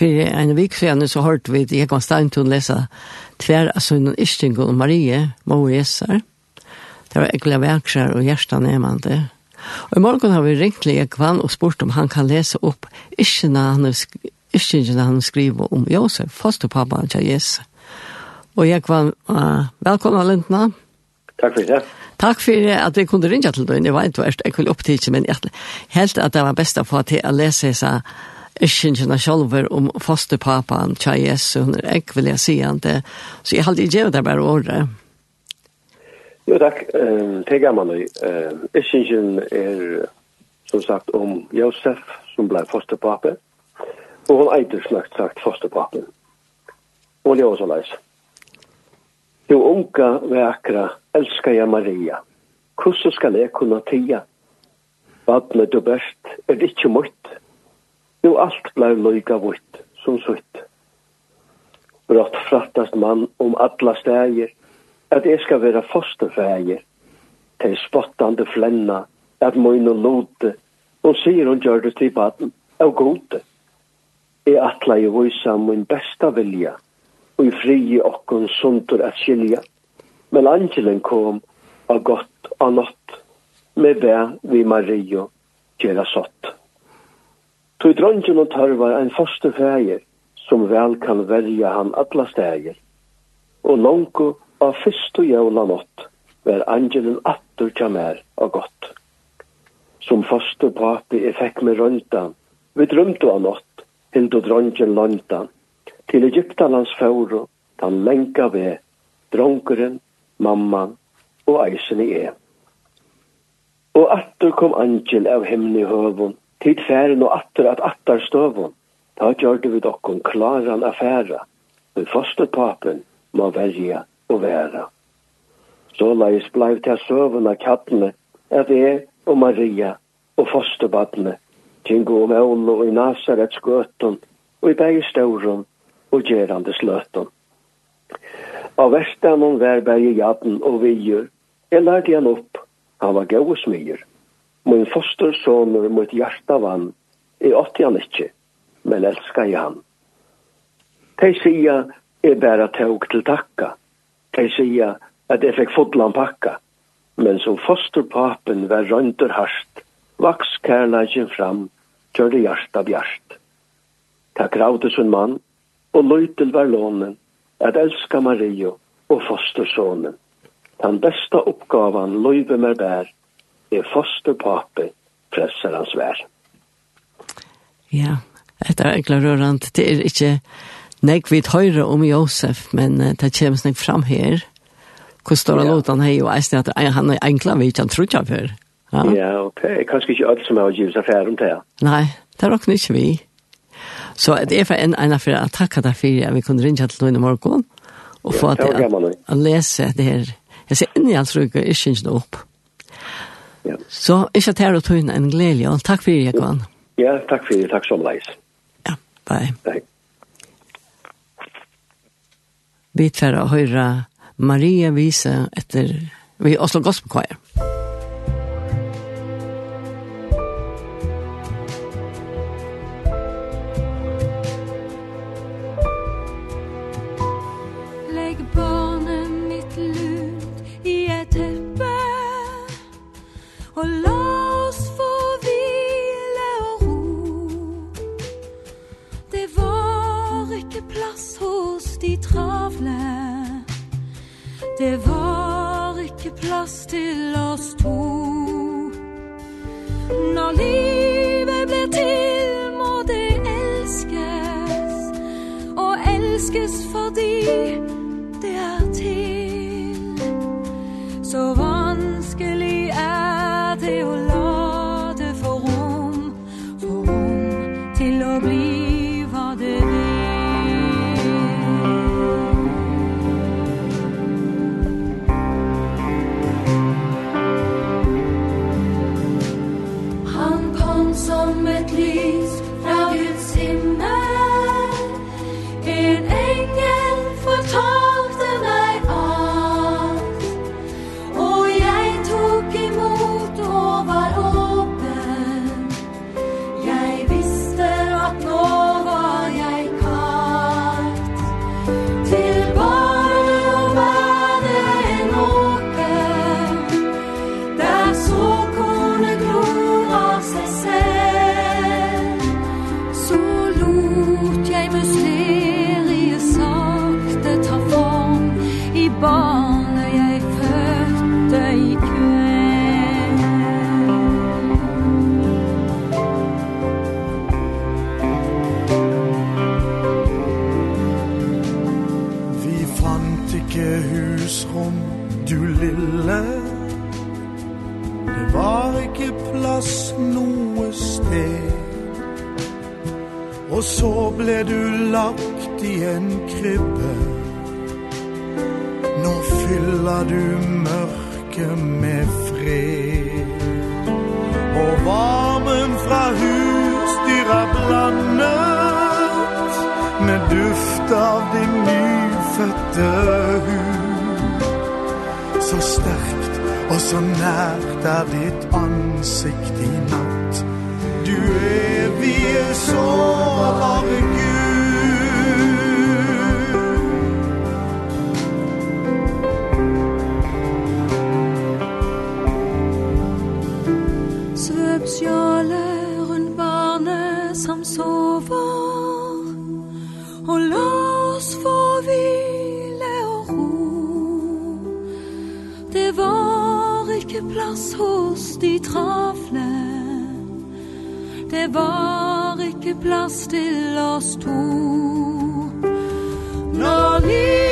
For en vik siden så hørte vi at Egon Steintun lese tver av sønnen Ishtingo og Marie, Må og Jesar. Det var ekkelig verksjær og hjertet nemande. Og i morgen har vi ringt til Egon og spurt om han kan lese opp Ishtina han han skriver om Josef, fosterpappa til Jes. Og Egon, uh, velkommen Lindna. Takk for det. Takk for at vi kunne ringe til deg. Jeg vet ikke, jeg kunne opptidse, men jeg helt at det var best å få til å lese seg ischingarna själva om fosterpapan tja Jesu, hun er är vil jeg si han det. Så jeg har ikke det bare året. Jo tack, det är gammal. Ischingarna är som sagt om Josef som blev fosterpapa. og hun äter snart sagt fosterpapen. Og det er også leis. Jo, unga, vekra, älskar jeg Maria. Hvordan skal jeg kunne tia. Vattnet du best, er det ikke mycket Jo, alt blei loika vitt, som sutt. Brått frattast mann om alla stegir, at jeg skal være fosterfægir. Til spottande flenna, at moin og lote, og sier hun gjør det til baden, av gode. Jeg atla i vysa min besta vilja, og i frie okkon sundur at skilja. Men angelen kom, av godt og nått, med bæ vi Mario gjera sott. Tog dronjen og tørvar ein første feir, som vel kan velja han alla stægir. Og longu av fyrstu jævla nått, var angelen attur tja mer og gott. Som første papi er fekk med røyntan, vi drømte av nått, hindu dronjen løyntan, til Egyptalands fauro, tan lenka ved, dronkeren, mamman og eisen i e. Og attur kom angel av himni høvun, tid færen og atter at atter støvun. Da gjør det vi dokken klaran affæra, men fosterpapen må velja og væra. Så leis bleiv til søvun av kattene, at jeg og Maria og fosterbadne, tingo om Eolo og i Nazarets gøtun, og i begge stauron og gjerande sløtun. Av verstanon var begge jaden og vigur, jeg lærte han opp, han var gau og smyr min foster sonur mot hjärta vann är åtti han ikkje, men elskar jag han de säger är bæra tåg til takka. de säger at jeg fikk fotlan pakka. men som fosterpapen var røyndur harst vaks kärlagen fram körde hjärta bjart. ta gravde sin mann, og löjtel var lånen at elska Mario og fostersonen. Den besta oppgavan løyve mer bär er fosterpape hans vær. Ja, dette er egentlig rørende. Det er ikke nek vi høyre om Josef, men uh, det kommer snakk fram her. Hvor står det låten her, og jeg at han er egentlig vi ikke tror ikke av her. Ja, ja ok. Kanskje ikke alt som har givet seg færre om det. Nei, det er nok ikke vi. Så det er for en ene for å takke deg for at vi kunne ringe til noen i morgen og få ja, at jeg lese det her. Jeg ser inn i alt, tror jeg, jeg synes det opp. Ja. Så ikke til å tøyne en glede, og takk for det, Jekvann. Ja, takk for det, takk som leis. Ja, bye. Bye. Vi tar å høre Maria Vise etter vi Oslo Gospel Choir. plass til oss to Når livet blir til må det elskes Og elskes fordi Og så ble du lagt i en krybbe. Nå fyller du mørket med fred. Og varmen fra husdyra blandet Med duft av din nyfødte hud. Så sterkt og så nært er ditt ansikt i natt. Du evige sårbare Gud. Svøp sjale rundt barnet som sover Og la oss få hvile og ro. Det var ikke plass hos de travle Det var ikke plass til oss to. Når livet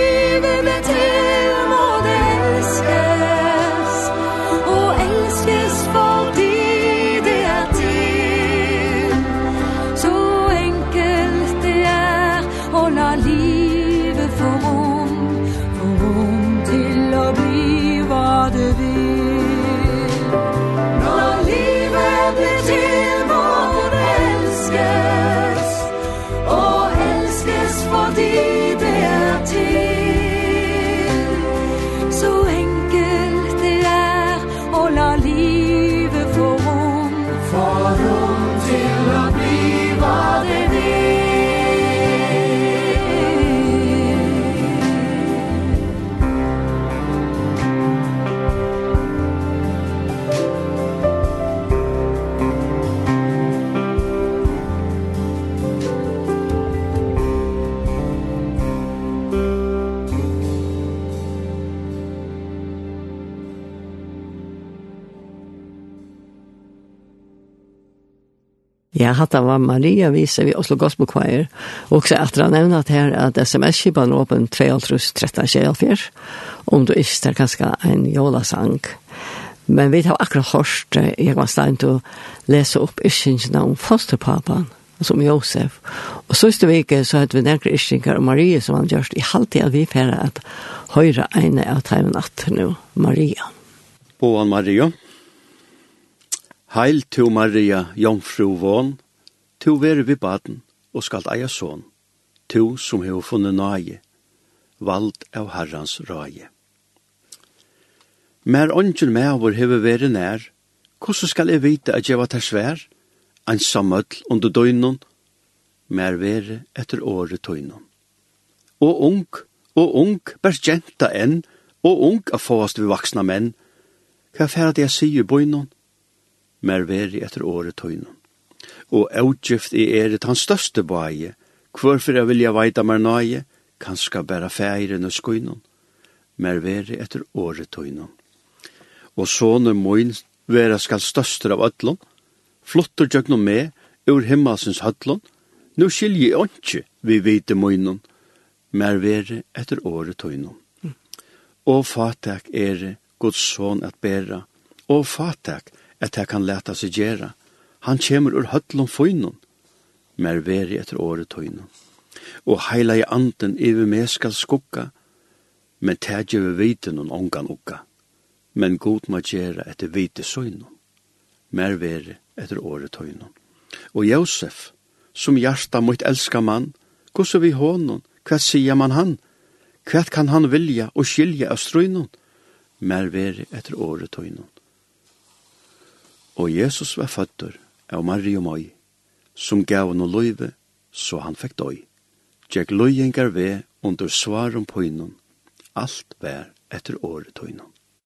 Ja, hatta var Maria viser vi Oslo Gospel Choir. Og så att han nämnat här att sms-kipan var öppen 2.13.24 om du ikke tar kanskje en jolasang. Men vi har akkurat hørt jeg var stein til å lese opp iskingene om fosterpapan, som Josef. Og siste vike så hadde vi nærkere iskinger og Maria som han gjørst i halvtid at vi færre at høyre ene av teimen at nå, Maria. Boan Maria. Maria. Heil to Maria, jomfru von, to veri vi baden, og skal eia son, to som hefur funnet nage, vald av herrans rage. Mer ongen med vår hefur veri nær, hvordan skal jeg vite at jeg var til svær, en samøll under døgnon, mer veri etter året tøgnon. Og ung, og ung, bærs jenta enn, og ung er fåast vi vaksna menn, hva færa det jeg sier bøgnon, mer veri etter året tøynum. Og avgift i eret hans største bæje, hvorfor jeg vilja veita mer nøye, kanska bæra feiren og skuinun, mer veri etter året tøynum. Og sånne moin vera skal størstur av öllun, flottur djøgnum med ur himmelsens høllun, nu skilji onki vi vite moinun, mer veri etter året tøynum. Mm. Og fatak er Guds son at bæra, og fatak er at det kan leta seg gjera. Han kjemur ur høtlom føynum, mer veri etter året tøynum. Og heila i anden iver med skal skukka, men tætje vi vite noen ongan ukka. Men god ma gjera etter vite søynum, mer veri etter året tøynum. Og Josef, som hjarta mot elska mann, gos vi hånden, hva sier man han? Hva kan han vilja og skilja av strøynum? Mer veri etter året tøynum Og Jesus var føtter av Marie og Møy, som gav henne løyve, så han fikk døy. Tjekk løyengar ved under svaren på innan, alt vær etter året på innan.